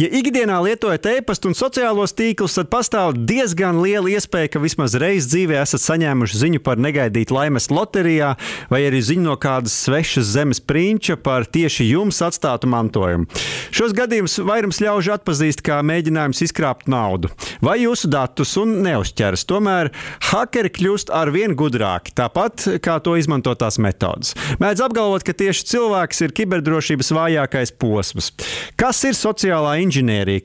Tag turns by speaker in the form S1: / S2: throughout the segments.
S1: Ja ikdienā lietojat e-pastu un sociālos tīklus, tad pastāv diezgan liela iespēja, ka vismaz reizi dzīvē esat saņēmuši ziņu par negaidītu laimes loterijā, vai arī ziņu no kādas svešas zemes prinča par tieši jums atstātu mantojumu. Šos gadījumus vairums ļaužu atpazīst kā mēģinājums izkrāpt naudu vai jūsu datus un neuzķeras. Tomēr hakeri kļūst ar vien gudrāki, tāpat kā to izmantotās metodas. Mēdz apgalvot, ka tieši cilvēks ir kiberdrošības vājākais posms. Kas ir sociālā inženierija,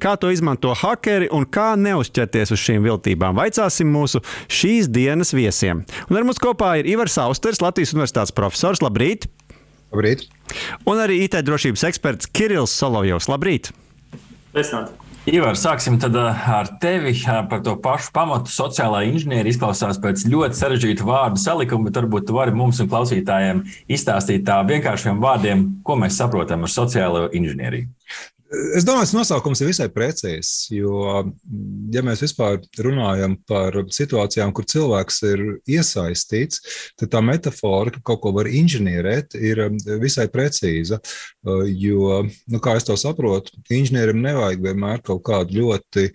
S1: kā to izmanto hakeri un kā neuzķerties uz šīm viltībām? Vaicāsim mūsu šīs dienas viesiem. Un ar mums kopā ir Ivars Austers, Latvijas Universitātes profesors. Labrīt!
S2: Labrīt!
S1: Un arī IT drošības eksperts Kirillis Solovjovs. Labrīt!
S3: Sveicināti!
S4: Ivar, sāksim ar tevi par to pašu pamatu. Sociālā inženierija izklausās pēc ļoti sarežģīta vārdu salikuma, bet varbūt tu vari mums un klausītājiem izstāstīt tā vienkāršiem vārdiem, ko mēs saprotam ar sociālo inženieriju.
S2: Es domāju, tas nosaukums ir visai precīzs. Jo, ja mēs vispār runājam par situācijām, kur cilvēks ir iesaistīts, tad tā metāfora, ka kaut ko var inženierēt, ir visai precīza. Jo, nu, kā es to saprotu, inženierim nevajag vienmēr kaut kādu ļoti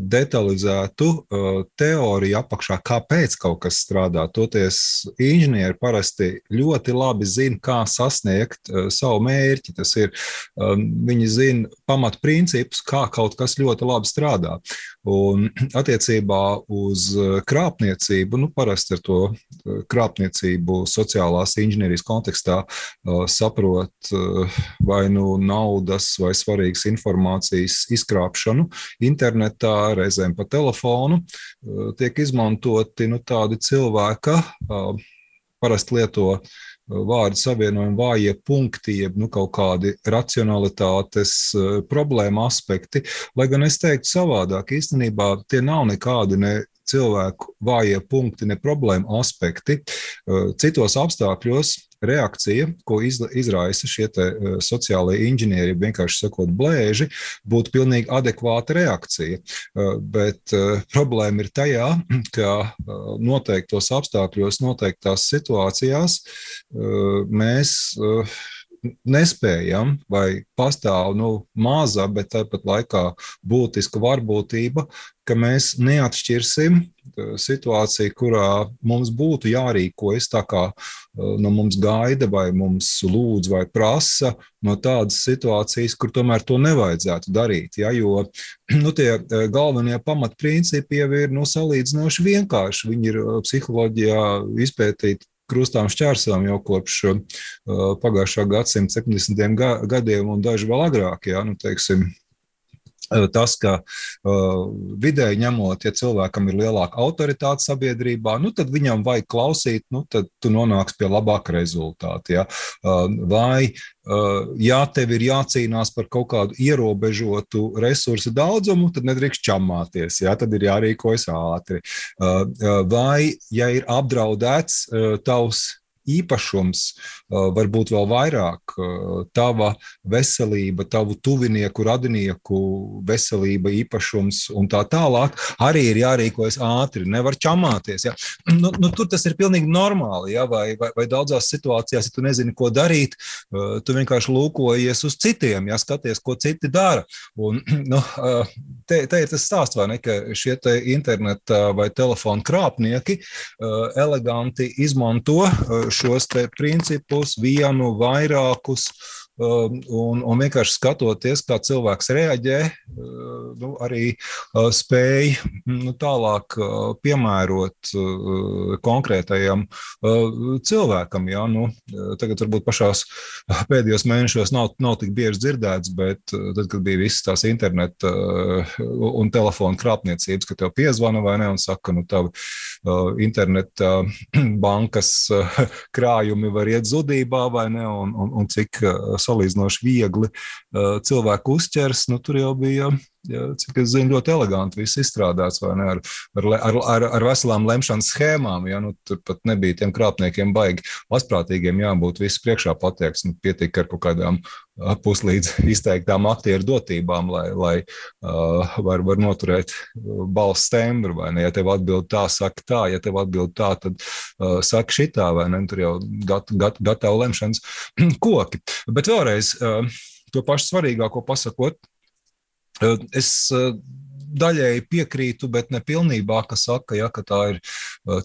S2: detalizētu teoriju apakšā, kāpēc kaut kas strādā. Toties inženieri parasti ļoti labi zina, kā sasniegt savu mērķi. Tas ir, viņi zina, zina pamatprincipus, kā kaut kas ļoti labi strādā. Un attiecībā uz eh, krāpniecību, nu, parasti ar to eh, krāpniecību sociālās inženierijas kontekstā uh, saprot vai nu naudas vai svarīgas informācijas izkrāpšanu internetā, reizēm pa telefonu, tiek izmantoti nu, tādi cilvēka, parasti lieto vārdu savienojumu vājie punkti, jeb nu, kaut kādi racionalitātes eh, problēma aspekti. Lai gan es teiktu savādāk, īstenībā tie nav nekādi ne cilvēku vājie punkti, ne problēma aspekti. Eh, citos apstākļos reakcija, ko izraisa šie eh, sociālie inženieri, vienkārši sakot, blēži, būtu pilnīgi adekvāta reakcija. Bet problēma ir tajā, ka noteiktos apstākļos, noteiktās situācijās mēs nespējam, vai pastāv nu, maza, bet tāpat laikā būtiska varbūtība, ka mēs neatšķirsim situāciju, kurā mums būtu jārīkojas tā, kā no mums gaida, vai mums lūdz, vai prasa, no tādas situācijas, kur tomēr to nevajadzētu darīt. Ja, jo nu, tie galvenie pamatprincipi jau ir nu, salīdzinoši vienkārši. Viņi ir psiholoģijā izpētīti krustām šķērsām jau kopš uh, pagājušā gadsimta 70. gadiem un daži vēl agrāk. Jā, nu, teiksim, Tas, ka uh, vidēji ņemot, ja cilvēkam ir lielāka autoritāte sabiedrībā, nu, tad viņam vajag klausīt, nu, tad tu nonāksi pie labāka rezultāta. Ja? Uh, vai Eh, ja tev ir jācīnās par kaut kādu ierobežotu resursu daudzumu, tad nedrīkst čamāties, ja? tad ir jārīkojas ātri. Eh, eh, vai, ja ir apdraudēts tavs īpašums, varbūt vēl vairāk tava veselība, tavu tuvinieku, radinieku veselība, īpašums un tā tālāk, arī ir jārīkojas ātri. Nevar čamāties. Ja? Nu, nu, tur tas ir pilnīgi normāli. Ja? Vai, vai, vai daudzās situācijās, ja tu nezini, ko darīt, tu vienkārši lūkojies uz citiem, ja skaties, ko citi dara. Un, nu, te, te ir tas stāsts, vai ne, ka šie interneta vai telefona krāpnieki eleganti izmanto šos principus, vienu, vairākus, un, un vienkārši skatoties, kā cilvēks reaģē, uh, nu, arī uh, spēj nu, tālāk uh, piemērot konkrētajam cilvēkam. Ja? Nu, tagad varbūt pašās pēdējos mēnešos nav, nav tik bieži dzirdēts, bet tad, kad bija visas tās interneta un telefona krāpniecības, ka tev piezvana vai ne un saka, nu, tavi interneta bankas krājumi var iet zudībā vai ne, un, un, un cik salīdzinoši viegli uh, cilvēku uzķers, nu, tur jau bija Ja, cik es zinu, ļoti eleganti viss izstrādāts, ne? Ar, ar, ar, ar, veselām lemšanas schēmām. Ja, nu, tur pat nebija tiem krāpniekiem baigi. Mazprātīgiem jābūt viss priekšā patieks. Nu, pietika ar kaut kādām puslīdz izteiktām aktieru dotībām, lai, lai uh, var, var noturēt balss tembru. Ja tev atbild tā, saka tā, ja tev atbild tā, tad uh, saka šitā, vai ne? Tur jau gat, gat, gatavu lemšanas koki. Bet vēlreiz uh, to pašu svarīgāko pasakot, es. Daļēji piekrītu, bet ne pilnībā, ka saka, ja, ka tā ir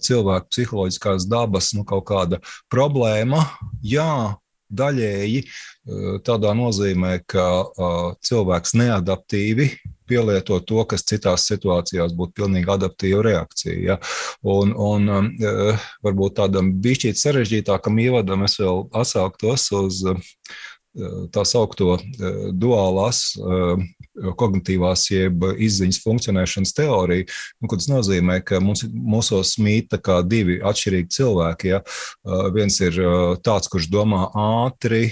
S2: cilvēka psiholoģiskās dabas nu, kaut kāda problēma. Jā, daļēji tādā nozīmē, ka cilvēks neadaptīvi pielieto to, kas citās situācijās būtu pilnīgi adaptīva reakcija. Ja? Un, un varbūt tādam bišķīt sarežģītākam ievadam es vēl atsauktos uz tā saucamo duālās kognitīvās, jeb izziņas funkcionēšanas teoriju. Nu, tas nozīmē, ka mums, mūsos mīt divi atšķirīgi cilvēki. Ja? Viens ir tāds, kurš domā ātri,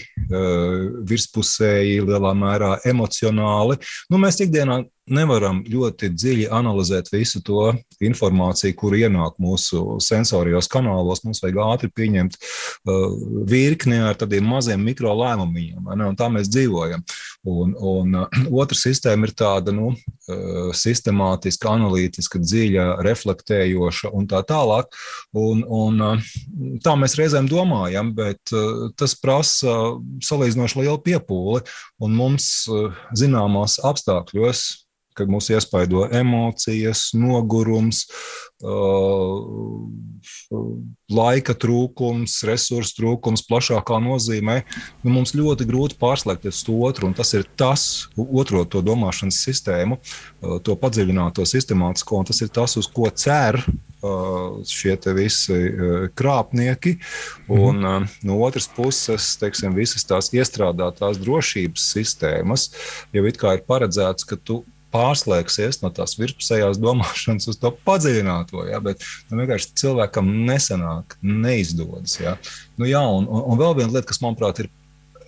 S2: virspusēji, lielā mērā emocionāli. Nu, mēs ikdienā nevaram ļoti dziļi analizēt visu to informāciju, kur ienāk mūsu sensorijos kanālos. Mums vajag ātri pieņemt uh, virkni ar tādiem maziem mikro lēmumiem, un tā mēs dzīvojam. Un, un uh, otra sistēma ir tāda nu, uh, sistemātiska, analītiska, dziļa, reflektējoša un tā tālāk. Un, un, uh, tā mēs reizēm domājam, bet uh, tas prasa salīdzinoši lielu piepūli, un mums uh, zināmos apstākļos kad mūs iespaido emocijas, nogurums, laika trūkums, resursu trūkums plašākā nozīmē, nu, mums ļoti grūti pārslēgties uz to otru. Tas ir tas, otro to domāšanas sistēmu, to padziļināto sistemātisko, un tas ir tas, uz ko cer šie visi krāpnieki. Un, mm. no otras puses, teiksim, visas tās iestrādātās drošības sistēmas jau ir paredzētas, ka tu pārslēgsies no tās virspusējās domāšanas uz to padziļināto. Ja, bet nu, vienkārši cilvēkam nesanāk, neizdodas. Ja. Nu, jā, un, un, un vēl viena lieta, kas manuprāt ir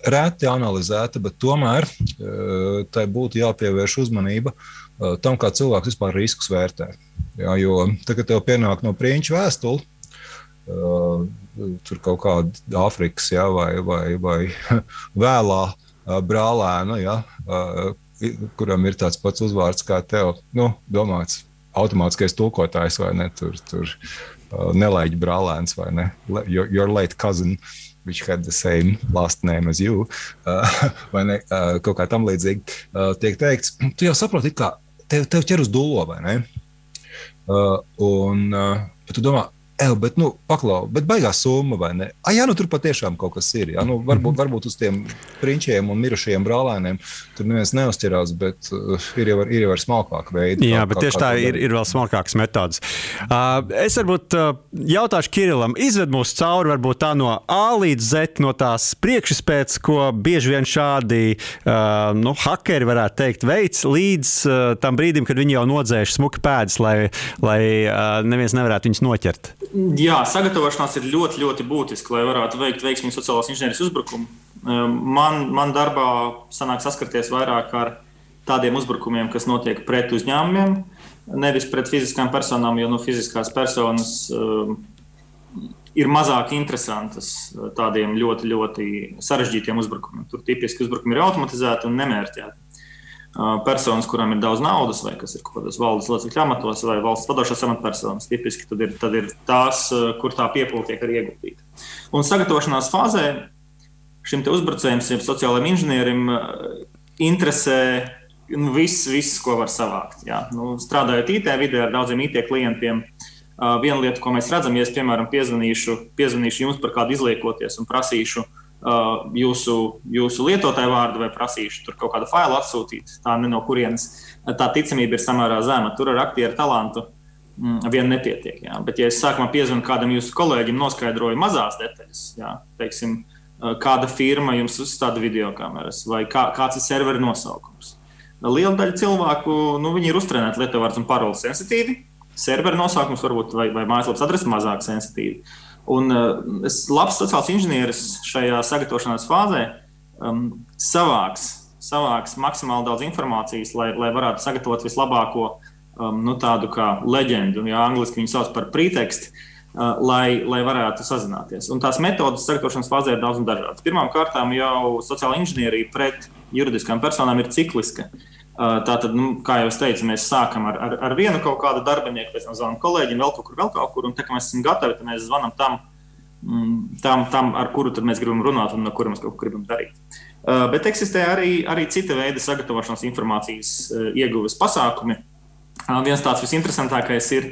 S2: reti analizēta, bet tomēr e, tai būtu jāpievērš uzmanība e, tam, kā cilvēks vispār riskus vērtē. Ja, jo tagad tev pienāk no prieņķa vēstule. Tur kaut kāda Āfrikas ja, vai, vai, vai vēlā uh, brālēna, ja, kuram ir tāds pats uzvārds kā tev, nu, domāts automātiskais tulkotājs vai ne, tur, tur uh, nelaiķi brālēns vai ne, your, your late cousin. Which had the same last name as you, uh, vai ne, uh, kaut kā tam līdzīgi uh, tiek teikts. Tu jau saproti, kā tev, tev ķer uz dūlo, vai ne? Uh, un uh, tu domā, Eju, bet, nu, paklau, bet baigās summa, vai ne? Ah, jā, nu tur patiešām kaut kas ir. Jā, nu, varbūt, mhm. varbūt uz tiem prinčiem un mirušajiem brālēniem tur neviens neuzķerās, bet uh, ir, jau, ir jau ar smalkāku veidu.
S1: Jā, kā, bet tieši kā, tā ir, ir vēl smalkākas metodas. Uh, es varbūt uh, jautāšu Kirilam, izved mūs cauri varbūt tā no A līdz Z, no tās priekšspējas, ko bieži vien šādi uh, nu, hakeri varētu teikt, veids līdz uh, tam brīdim, kad viņi jau nodzēš smuki pēdas, lai, lai uh, neviens nevarētu viņus noķert.
S3: Jā, sagatavošanās ir ļoti, ļoti būtiska, lai varētu veikt veiksmīgu sociālās inženierijas uzbrukumu. Ehm, man, man darbā sanāk saskarties vairāk ar tādiem uzbrukumiem, kas notiek pret uzņēmumiem, nevis pret fiziskām personām, jo nu, fiziskās personas uh, ir mazāk interesantas eh, tādiem ļoti, ļoti sarežģītiem uzbrukumiem. Tur tipiski uzbrukumi ir automatizēti un nemērķēti personas, kurām ir daudz naudas, vai kas ir kaut kādos valdes locekļu amatos, vai valsts vadošās amatpersonas. Tipiski tad ir, tad ir tās, kur tā piepūle tiek arī ieguldīta. Un sagatavošanās fāzē šim uzbrucējiem, jeb sociālajiem inženierim, interesē nu, viss, viss, ko var savākt. Jā. Nu, strādājot IT vidē ar daudziem IT klientiem, viena lieta, ko mēs redzam, ja es, piemēram, piezvanīšu, piezvanīšu jums par kādu izliekoties un prasīšu, uh, jūsu, jūsu lietotāju vārdu vai prasīšu tur kaut kādu failu atsūtīt. Tā no kurienes tā ticamība ir samērā zema. Tur ar aktieru talantu mm, vien nepietiek. Jā. Bet, ja es sākumā piezvanu kādam jūsu kolēģim, noskaidroju mazās detaļas, jā, teiksim, kāda firma jums uzstāda video kameras vai kā, kāds ir servera nosaukums. Liela daļa cilvēku nu, ir uztrenēti lietovārds un paroles sensitīvi. Servera nosaukums varbūt vai, vai mājaslapas adrese mazāk sensitīvi. Un uh, labs sociāls inženieris šajā sagatavošanās fāzē um, savāks savāks maksimāli daudz informācijas, lai, lai varētu sagatavot vislabāko um, nu, tādu kā leģendu, ja angļuiski viņi sauc par pretekstu. Uh, lai, lai varētu sazināties. Un tās metodas sagatavošanas fāzē ir daudz un dažādas. Pirmkārt, jau sociāla inženierija pret juridiskām personām ir cikliska. Uh, tātad, nu, kā jau teicu, mēs sākam ar, ar, ar vienu kaut kādu darbinieku, pēc tam zvanām kolēģiem, vēl kaut kur, vēl kaut kur, un tā kā mēs esam gatavi, tad mēs zvanām tam, mm, tam, tam ar kuru mēs gribam runāt un no kura mēs kaut ko gribam darīt. Uh, bet eksistē arī, arī cita veida sagatavošanās informācijas ieguves pasākumi. Viens tāds visinteresantākais ir,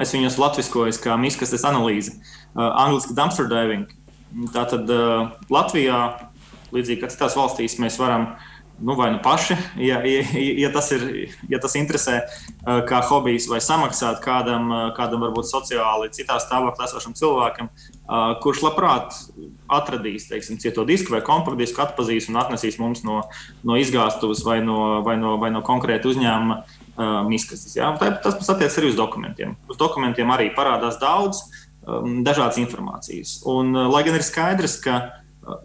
S3: es viņu esmu latviskojis kā miskastes analīze, angļuiski dumpster diving. Tātad Latvijā, līdzīgi kā citās valstīs, mēs varam nu, vai nu paši, ja, ja, ja, tas ir, ja tas interesē, kā hobijs, vai samaksāt kādam, kādam varbūt sociāli citā stāvoklī esošam cilvēkam, kurš labprāt atradīs teiksim, cieto disku vai kompaktdisku, atpazīs un atnesīs mums no, no izgāstuves vai no, vai no, vai no konkrēta uzņēmuma um, izkastes. Ja? Tas pats attiecas arī uz dokumentiem. Uz dokumentiem arī parādās daudz um, dažādas informācijas. Un, lai gan ir skaidrs, ka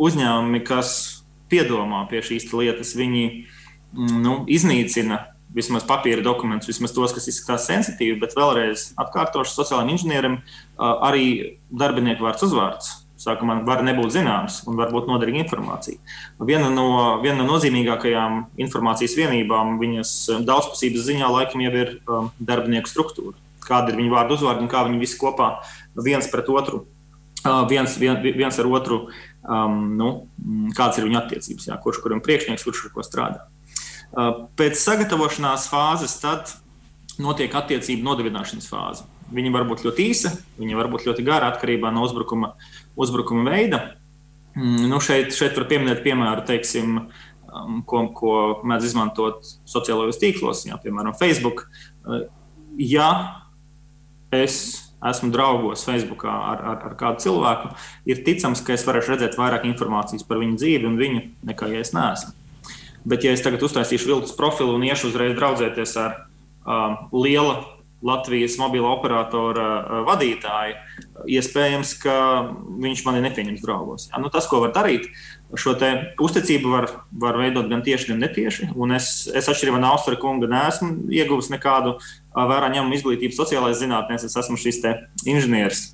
S3: uzņēmumi, kas piedomā pie šīs lietas, viņi mm, nu, iznīcina vismaz papīra dokumentus, vismaz tos, kas izskatās sensitīvi, bet vēlreiz atkārtošu sociālajiem inženierim uh, arī darbinieku vārds uzvārds sākumā var nebūt zināms un varbūt noderīga informācija. Viena no, viena no nozīmīgākajām informācijas vienībām viņas daudzpusības ziņā laikam jau ir um, darbinieku struktūra. Kāda ir viņu vārdu uzvārdi un kā viņi visi kopā viens pret otru, uh, viens, vien, viens ar otru, um, nu, kādas ir viņu attiecības, jā, kurš kuram priekšnieks, kurš ar ko strādā. Uh, pēc sagatavošanās fāzes tad notiek attiecību nodibināšanas fāze. Viņa var būt ļoti īsa, viņa var būt ļoti gara atkarībā no uzbrukuma uzbrukuma veida. Mm, nu, šeit, šeit var pieminēt piemēru, teiksim, um, ko, ko mēdz izmantot sociālajos tīklos, jā, piemēram, Facebook. Uh, ja es esmu draugos Facebook ar, ar, ar kādu cilvēku, ir ticams, ka es varēšu redzēt vairāk informācijas par viņu dzīvi un viņu nekā ja es neesmu. Bet, ja es tagad uztaisīšu viltus profilu un iešu uzreiz draudzēties ar um, lielu Latvijas mobilo operatora uh, vadītāju, iespējams, ka viņš mani nepieņems draugos. Ja? Nu, tas, ko var darīt, šo uzticību var, var veidot gan tieši, gan netieši. Un es, es atšķirībā no Austra kunga, neesmu ieguvis nekādu vērā ņemumu izglītību sociālajās zinātnēs. Es esmu šis inženieris.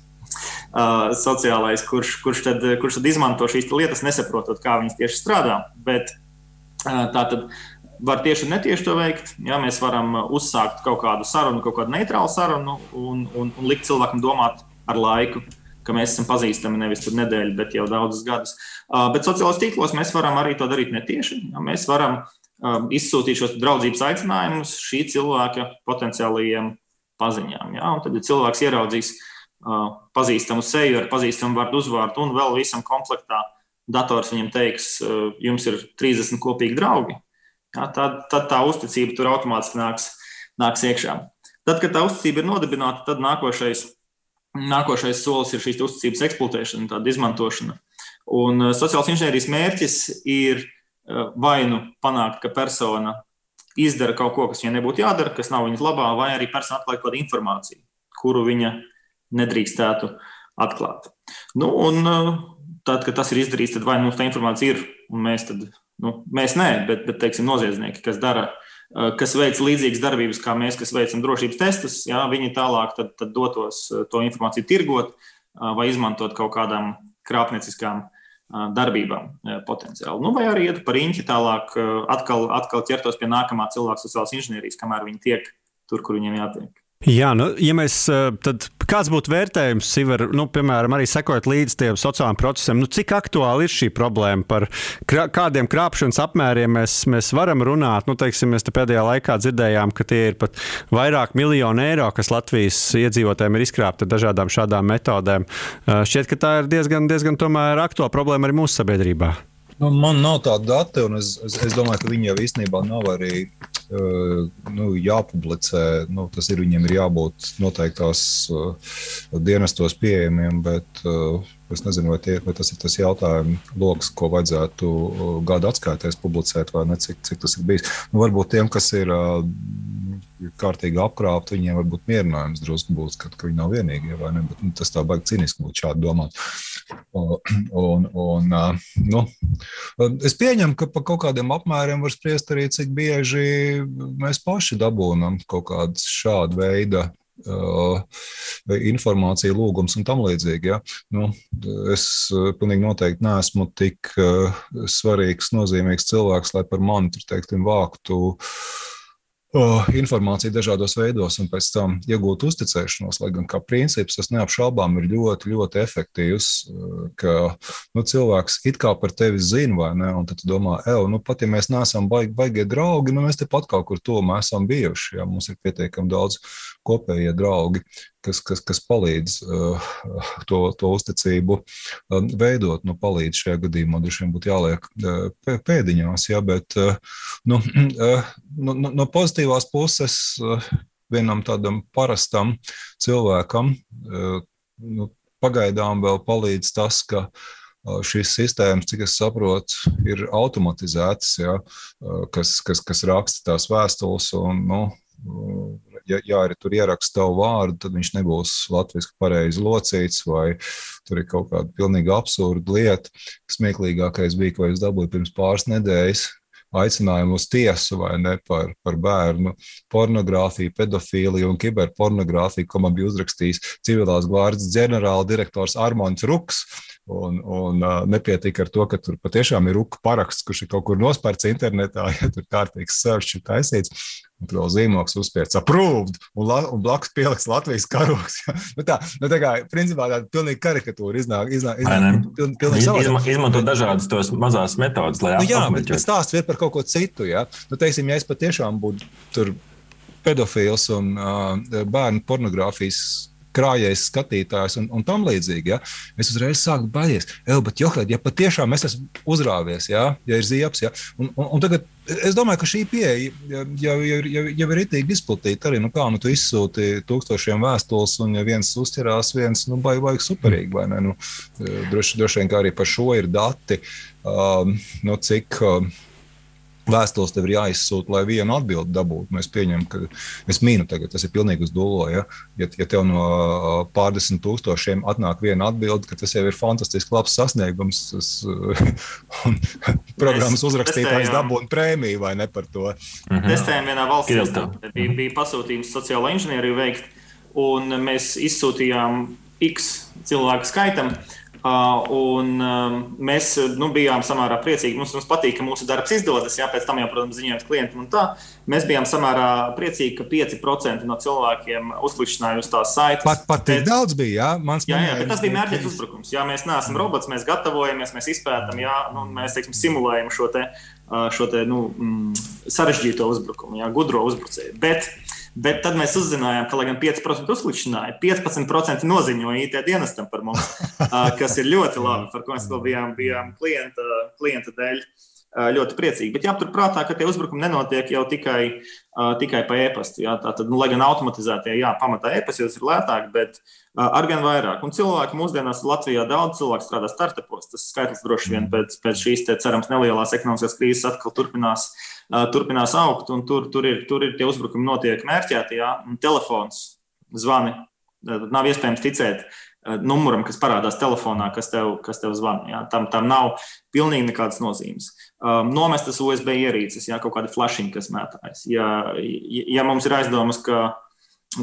S3: Uh, sociālais, kurš, kurš, tad, kurš tad izmanto šīs lietas, nesaprotot, kā viņas tieši strādā. Bet, uh, tā tad var tieši un netieši to veikt. Jā, mēs varam uzsākt kaut kādu sarunu, kaut kādu neitrālu sarunu un, un, un likt cilvēkam domāt ar laiku, ka mēs esam pazīstami nevis tur nedēļu, bet jau daudzus gadus. Uh, bet sociālajos tīklos mēs varam arī to darīt netieši. Mēs varam um, izsūtīt šos draudzības aicinājumus šī cilvēka potenciālajiem paziņām. Jā, un tad, ja cilvēks ieraudzīs uh, pazīstamu seju ar pazīstamu vārdu uzvārdu un vēl visam komplektā, dators viņam teiks, jums ir 30 kopīgi draugi Ja, tad, tad tā uzticība tur automātiski nāks, nāks iekšā. Tad, kad tā uzticība ir nodibināta, tad nākošais, nākošais solis ir šīs uzticības eksploatēšana, tāda izmantošana. Un uh, sociālās inženierijas mērķis ir uh, vai nu panākt, ka persona izdara kaut ko, kas viņai nebūtu jādara, kas nav viņas labā, vai arī persona atklāja kaut kādu informāciju, kuru viņa nedrīkstētu atklāt. Nu, un, uh, tad, kad tas ir izdarīts, tad vai nu tā informācija ir, un mēs tad Nu, mēs nē, bet, bet teiksim, noziedznieki, kas dara, kas veic līdzīgas darbības kā mēs, kas veicam drošības testus, jā, viņi tālāk tad, tad dotos to informāciju tirgot vai izmantot kaut kādām krāpnieciskām darbībām potenciāli. Nu, vai arī iet par īņķi tālāk, atkal, atkal ķertos pie nākamā cilvēka sociālās inženierijas, kamēr viņi tiek tur, kur viņiem jātiek.
S1: Jā, nu, ja mēs eh, tad kāds būtu vērtējums, Siver, nu, piemēram, arī sekojot līdz tiem sociālajiem procesiem, nu, cik aktuāli ir šī problēma, par krā, kādiem krāpšanas apmēriem mēs, mēs varam runāt? Nu, teiksim, mēs te pēdējā laikā dzirdējām, ka tie ir pat vairāk miljonu eiro, kas Latvijas iedzīvotājiem ir izkrāpti ar dažādām šādām metodēm. Eh, šķiet, ka tā ir diezgan, diezgan aktuāla problēma arī mūsu sabiedrībā.
S2: Nu, man nav tāda data, un es, es, es domāju, ka viņi jau īstenībā nav arī uh, nu, jāpublicē. Nu, tas ir viņiem ir jābūt noteiktās uh, dienestos pieejamiem, bet uh, es nezinu, vai, tie, vai tas ir tas jautājums, lokus, ko vajadzētu gada atskaitēs publicēt, vai ne, cik, cik tas ir bijis. Nu, varbūt tiem, kas ir. Kārtīgi apkrāpti, viņiem varbūt mierinājums drusku būs, ka, ka viņi nav vienīgie. Bet, nu, tas tā baigi cīniski būtu šādi domāt. Un, un, nu, es pieņemu, ka par kaut kādiem apmēriem var spriest arī, cik bieži mēs paši dabūjam kaut kādas šāda veida uh, informācija, lūgums un tam līdzīgi. Ja? Nu, es pilnīgi noteikti neesmu tik svarīgs, nozīmīgs cilvēks, lai par mani teiktu, vāktu uh, informāciju dažādos veidos un pēc tam iegūt uzticēšanos. Lai gan kā princips tas neapšaubām ir ļoti, ļoti efektīvs, ka nu, cilvēks it kā par tevi zina, vai ne? Un tad domā, ej, nu pat ja mēs neesam baigi, baigie draugi, nu mēs tepat kaut kur to mēs esam bijuši. Ja? Mums ir pietiekami daudz kopējie draugi, kas, kas, kas palīdz uh, to, to uzticību um, veidot. Nu, palīdz šajā gadījumā droši vien būtu jāliek uh, pēdiņās, ja, bet uh, nu, uh, no, no pozitīvās puses uh, vienam tādam parastam cilvēkam uh, nu, pagaidām vēl palīdz tas, ka uh, šīs sistēmas, cik es saprotu, ir automatizētas, ja, uh, kas, kas, kas raksta tās vēstules. Un, nu, ja, ja arī tur ieraksta tavu vārdu, tad viņš nebūs latviešu pareizi locīts, vai tur ir kaut kāda pilnīgi absurda lieta. Smieklīgākais bija, ko es dabūju pirms pāris nedēļas. Aicinājumu uz tiesu vai ne par, par bērnu pornogrāfiju, pedofīliju un kiberpornogrāfiju, ko man bija uzrakstījis civilās gvārdas ģenerāldirektors Armāns Ruks. Un, un uh, nepietiek ar to, ka tur patiešām ir ruka paraksts, kurš ir kaut kur nospērts internetā, ja tur kārtīgs search ir taisīts. Vēl zīmogs uzspiež approved, un, la, un blakus pieliks Latvijas karogs. Ja? Nu tā, nu tā kā principā tāda pilnīga karikatūra iznāk. iznāk, iznāk piln, pilnīgi
S4: Izma, izmanto dažādas tos mazās metodas, lai
S2: nu, jā, bet, bet stāsts ir par kaut ko citu. Ja? Nu, teiksim, ja es patiešām būtu tur pedofils un uh, bērnu pornogrāfijas krājējs, skatītājs un, un tam līdzīgi. Ja? Es uzreiz sāku baidīties, bet, Johlēd, ja patiešām es esmu uzrāvies, ja, ja ir ziepes, ja? un, un, un tagad es domāju, ka šī pieeja jau, jau, jau, jau ir itīgi izplatīta. Arī nu, kā nu, tu izsūti tūkstošiem vēstules, un ja viens uzķerās, viens nu, baigi, baigi superīgi. Vai ne? Nu, droši, droši vien arī par šo ir dati, um, nu, cik. Um, vēstules tev ir jāizsūta, lai vienu atbildi dabūtu. Nu, es pieņemu, ka es mīnu tagad, tas ir pilnīgi uz dūlo. Ja, ja, ja tev no pārdesmit tūkstošiem atnāk viena atbilde, ka tas jau ir fantastisks, labs sasniegums, tas, un programmas uzrakstītājs dabūna prēmiju vai ne par to.
S3: Mhm. Testējām vienā valstī, bija, bija pasūtījums sociālo inženieriju veikt, un mēs izsūtījām X cilvēku skaitam. Uh, un, um, mēs nu, bijām samērā priecīgi. Mums, mums patīk, ka mūsu darbs izdodas. Jā, pēc tam jau, protams, ziņojam klientiem. Mēs bijām samērā priecīgi, ka 5% no cilvēkiem uzklikšķināja uz tās saites.
S2: Pat, pat tik daudz bija. Jā,
S3: Mans jā, jā tas bija mērķis uzbrukums. Jā, mēs neesam mm. robots, mēs gatavojamies, mēs izpētām, jā, nu, mēs teiksim, simulējam šo, te, šo te, nu, mm, sarežģīto uzbrukumu, jā, gudro uzbrucēju. Bet, Bet tad mēs uzzinājām, ka, lai gan 5% uzklikšķināja, 15% noziņoja IT dienestam par mums, kas ir ļoti labi, par ko mēs bijām, bijām klienta, klienta dēļ ļoti priecīgi. Bet jāpaturprātā, ka tie uzbrukumi nenotiek jau tikai, tikai pa e-pastu. Jā, tā tad, nu, lai gan automatizētie, jā, pamatā e-pastos ir lētāk, bet arvien vairāk. Un cilvēki mūsdienās Latvijā daudz cilvēku strādā startupos. Tas skaitlis droši vien pēc, pēc šīs, te, cerams, nelielās ekonomiskās krīzes atkal turpinās, turpinās augt. Tur, tur, ir, tur ir tie uzbrukumi notiek mērķēti, jā, un telefons zvani. Nav iespējams ticēt, uh, numuram, kas parādās telefonā, kas tev, kas tev zvana. Ja? Tam, tam nav pilnīgi nekādas nozīmes. Um, nomestas USB ierīces, ja kaut kāda flashiņa, kas mētājas. Ja, ja mums ir aizdomas, ka,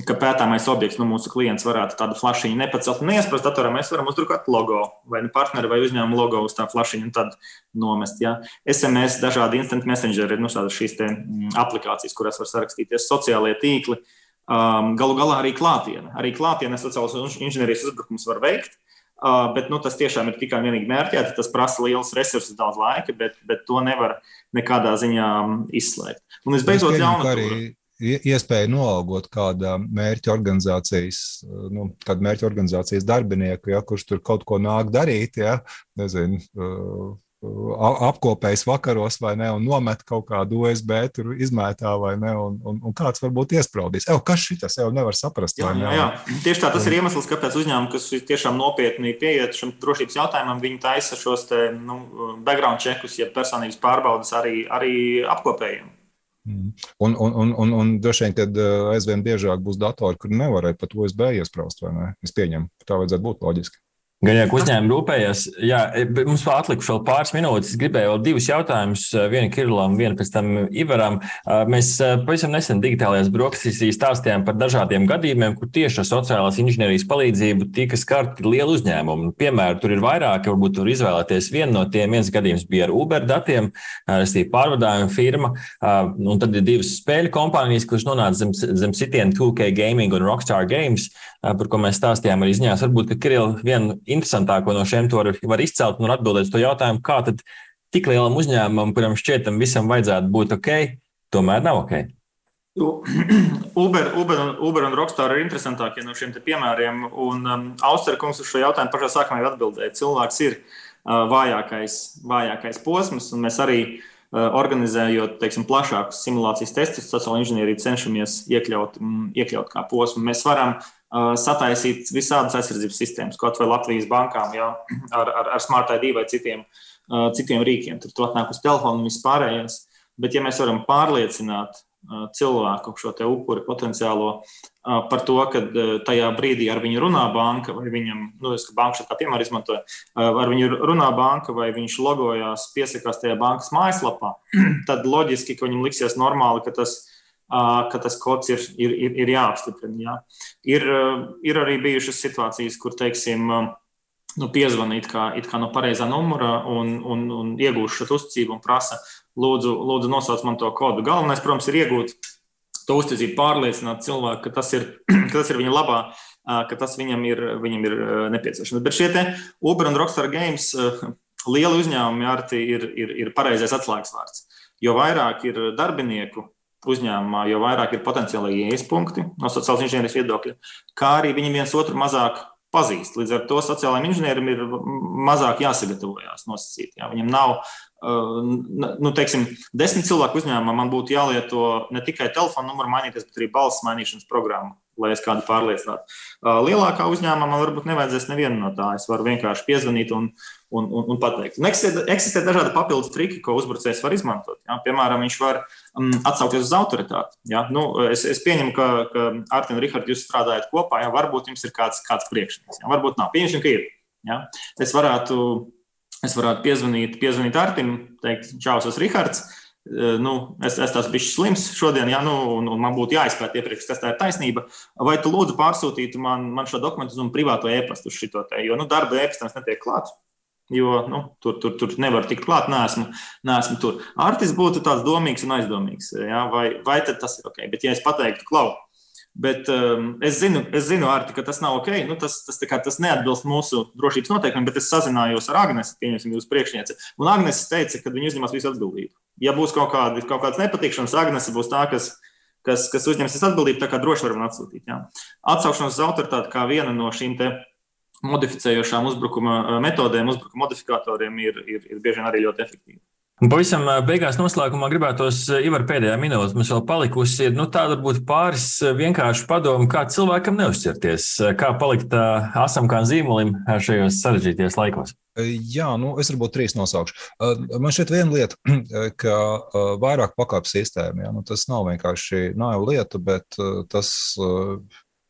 S3: ka pētāmais objekts, nu, mūsu klients varētu tādu flashiņu nepacelt un neiesprast datorā, mēs varam uzdrukāt logo vai nu partneri vai uzņēmumu logo uz tā flashiņu un tad nomest. Ja? SMS, dažādi instant messengeri, nu, šīs te, mm, aplikācijas, kurās var sarakstīties sociālie tīkli. Uh, Um, galu galā arī klātienē. Arī klātienē sociālās inženierijas uzbrukums var veikt. Uh, bet nu, tas tiešām ir tikai vienīgi mērķēti. Tas prasa liels resursus, daudz laika, bet, bet to nevar nekādā ziņā um, izslēgt. Un visbeidzot, jauna arī
S2: iespēja noalgot kāda mērķa organizācijas, uh, nu, kāda mērķa organizācijas darbinieku, ja, kurš tur kaut ko nāk darīt, ja, nezinu, uh, apkopējis vakaros vai ne, un nomet kaut kādu USB, tur izmētā vai ne, un, un, un kāds varbūt iespraudīs. Ew, kas šitas jau nevar saprast?
S3: Jā, jā, jā. Tieši tā tas ir iemesls, kāpēc uzņēmumi, kas tiešām nopietni pieiet šim drošības jautājumam, viņi taisa šos te, nu, background checkus, ja personības pārbaudas arī, arī apkopējiem.
S2: Mm. Un, un, un, un, un droši vien, kad uh, aizvien biežāk būs datori, kur nevarēja pat USB iesprāst, vai ne? Es pieņemu, tā vajadzētu būt loģiski.
S4: Gan jau uzņēmumi rūpējas, jā, e, mums vēl atlikuši vēl pāris minūtes. Es gribēju vēl divus jautājumus, e, vienu Kirilam, vienu pēc tam Ivaram. E, mēs pavisam nesen digitālajās brokastīs stāstījām par dažādiem gadījumiem, kur tieši ar sociālās inženierijas palīdzību tika skarti lieli uzņēmumi. Piemēram, tur ir vairāki, varbūt tur izvēlēties vienu no tiem. Viens gadījums bija ar Uber datiem, restīvi pārvadājuma firma, un tad ir divas spēļu kompānijas, kuras nonāca zem, zem sitiena 2K Gaming un Rockstar Games, par ko mēs stāstījām arī ziņās. Varbūt, ka Kiril vienu interesantāko no šiem to var, izcelt un atbildēt uz to jautājumu, kā tad tik lielam uzņēmumam, kuram šķietam visam vajadzētu būt ok, tomēr nav ok.
S3: Uber, Uber, un, Uber un Rockstar ir interesantākie no šiem piemēriem. Un um, Austerkungs uz šo jautājumu pašā sākumā jau atbildēja. Cilvēks ir uh, vājākais, vājākais posms, un mēs arī uh, organizējot teiksim, plašākus simulācijas testus, sociālo inženieriju cenšamies iekļaut, m, iekļaut kā posmu. Mēs varam sataisīt visādas aizsardzības sistēmas, kaut vai Latvijas bankām, jā, ar, ar, ar Smart ID vai citiem, citiem rīkiem. Tur tu atnāk uz telefonu un viss pārējais. Bet, ja mēs varam pārliecināt cilvēku, šo te upuri potenciālo, par to, ka tajā brīdī ar viņu runā banka, vai viņam, nu, es kā banka šeit kā piemēru izmantoju, ar viņu runā banka, vai viņš logojās, piesakās tajā bankas mājaslapā, tad loģiski, ka viņam liksies normāli, ka tas ir ka tas kods ir, ir, ir, ir jāapstiprina. Jā. Ir, ir arī bijušas situācijas, kur, teiksim, nu, piezvanīt kā, kā no pareizā numura un, un, un iegūst šo uzticību un prasa, lūdzu, lūdzu nosauc man to kodu. Galvenais, protams, ir iegūt to uzticību, pārliecināt cilvēku, ka tas ir, ka tas ir viņa labā, ka tas viņam ir, viņam ir nepieciešams. Bet šie Uber un Rockstar Games lieli uzņēmumi ir, ir, ir pareizais atslēgas vārds. Jo vairāk ir darbinieku, uzņēmumā, jo vairāk ir potenciāli ieejas punkti no sociālās inženierijas viedokļa, kā arī viņi viens otru mazāk pazīst. Līdz ar to sociālajiem inženierim ir mazāk jāsagatavojas nosacīt. Jā. Viņam nav, nu, teiksim, desmit cilvēku uzņēmumā man būtu jālieto ne tikai telefona numuru mainīties, bet arī balss mainīšanas programmu lai es kādu pārliecinātu. Lielākā uzņēmumā man varbūt nevajadzēs nevienu no tā. Es varu vienkārši piezvanīt un, un, un, un pateikt. Un eksistē, eksistē dažādi papildus triki, ko uzbrucējs var izmantot. Ja? Piemēram, viņš var um, atsaukties uz autoritāti. Ja? Nu, es, es pieņemu, ka, ka Artiņš un Rihards jūs strādājat kopā. Ja? Varbūt jums ir kāds, kāds priekšnieks, ja? varbūt nav. Pieņemsim, ka ir. Ja? Es varētu, es varētu piezvanīt, piezvanīt Artiņam, teikt, Čaus, es Rihards nu, es, es esmu bijis slims šodien, ja, nu, un, un man būtu jāizpēta iepriekš, kas tā ir taisnība. Vai tu lūdzu pārsūtītu man, man šo dokumentu uz privāto e-pastu uz šo te, jo nu, darba e-pastams netiek klāts. Jo nu, tur, tur, tur nevar tikt klāt, neesmu, neesmu tur. Artis būtu tāds domīgs un aizdomīgs. Ja, vai, vai tas ir ok? Bet, ja es pateiktu, klau, Bet um, es zinu, es zinu Arti, ka tas nav ok. Nu, tas, tas, kā, tas neatbilst mūsu drošības noteikumiem, bet es sazinājos ar Agnēsu, pieņemsim, jūsu priekšnieci. Un Agnēs teica, ka viņi uzņemas visu atbildību ja būs kaut, kādi, kaut kādas nepatikšanas, Agnese būs tā, kas, kas, kas uzņemsies atbildību, tā kā droši varam atsūtīt. Jā. Atsaukšanās uz autoritāti kā viena no šīm modificējošām uzbrukuma eh, metodēm, uzbrukuma modifikatoriem ir, ir, ir bieži vien arī ļoti efektīva.
S4: Un pavisam beigās noslēgumā gribētos, Ivar, pēdējā minūte mums vēl palikusi. Nu, tāda varbūt pāris vienkārši padomu, kā cilvēkam neuzķerties, kā palikt asam kā zīmolim šajos sarežģītajos laikos.
S2: Jā, nu, es varbūt trīs nosaukšu. Man šeit viena lieta, ka vairāk pakāpju sistēma, ja, nu, tas nav vienkārši naiva lieta, bet tas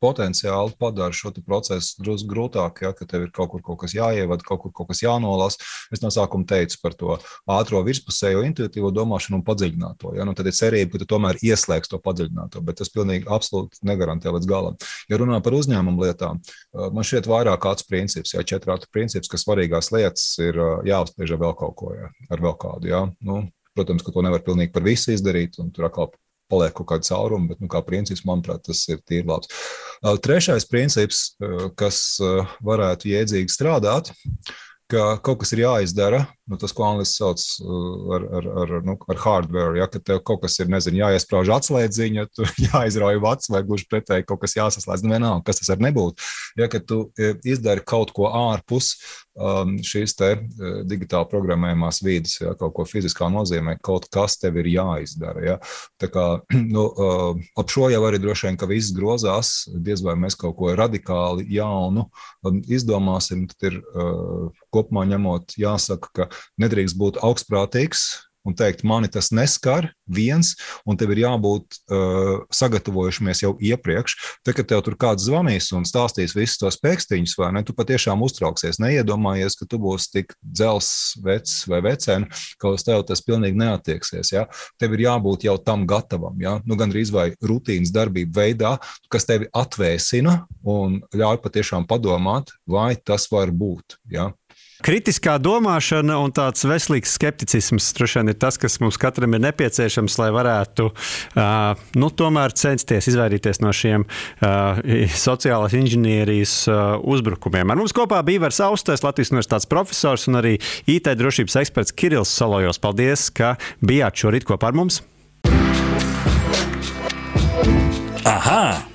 S2: potenciāli padara šo procesu drusku grūtāk, ja, ka tev ir kaut kur kaut kas jāievada, kaut kur kaut kas jānolasa. Es no sākuma teicu par to ātrā virspusējo intuitīvo domāšanu un padziļināto. Ja, nu, tad ir cerība, ka tu tomēr ieslēgs to padziļināto, bet tas pilnīgi absolūti negarantē līdz galam. Ja runā par uzņēmumu lietām, man šķiet vairāk kāds princips, ja četrāta princips, ka svarīgās lietas ir jāapspriež ar vēl kaut ko, ja, ar vēl kādu. Ja. Nu, protams, ka to nevar pilnīgi par visu izdarīt, un tur atkal paliek kaut kāda cauruma, bet, nu, kā princips, manuprāt, tas ir tīri labs. Trešais princips, kas varētu jēdzīgi strādāt, ka kaut kas ir jāizdara, nu, tas, ko angļuiski sauc ar, ar, ar, nu, ar hardware, ja, ka tev kaut kas ir, nezinu, jāiesprāž atslēdziņa, jāizrauj vats vai gluži pretēji kaut kas jāsaslēdz, nu vienalga, kas tas var nebūt. Ja, tu izdari kaut ko ārpus um, šīs te uh, digitāli programmējumās vīdes, ja, kaut ko fiziskā nozīmē, kaut kas tev ir jāizdara. Ja. Tā kā nu, uh, ap šo jau arī droši vien, ka viss grozās, diez vai mēs kaut ko radikāli jaunu um, izdomāsim, tad ir uh, kopumā ņemot jāsaka, ka nedrīkst būt augstprātīgs, un teikt, mani tas neskar viens, un tev ir jābūt uh, sagatavojušamies jau iepriekš. Tad, kad tev tur kāds zvanīs un stāstīs visus tos pēkstiņus, vai ne, tu patiešām uztrauksies. Neiedomājies, ka tu būsi tik dzels, vecs vai vecēni, ka uz tevi tas pilnīgi neatieksies. Ja? Tev ir jābūt jau tam gatavam, ja? nu, gan arī vai rutīnas darbību veidā, kas tevi atvēsina un ļauj patiešām padomāt, vai tas var būt. Ja?
S1: Kritiskā domāšana un tāds veselīgs skepticisms droši vien ir tas, kas mums katram ir nepieciešams, lai varētu uh, nu, tomēr censties izvairīties no šiem uh, sociālās inženierijas uh, uzbrukumiem. Ar mums kopā bija Vars Austais, Latvijas universitātes profesors un arī IT drošības eksperts Kirillis Solojos. Paldies, ka bijāt šorīt kopā ar mums!
S5: Aha!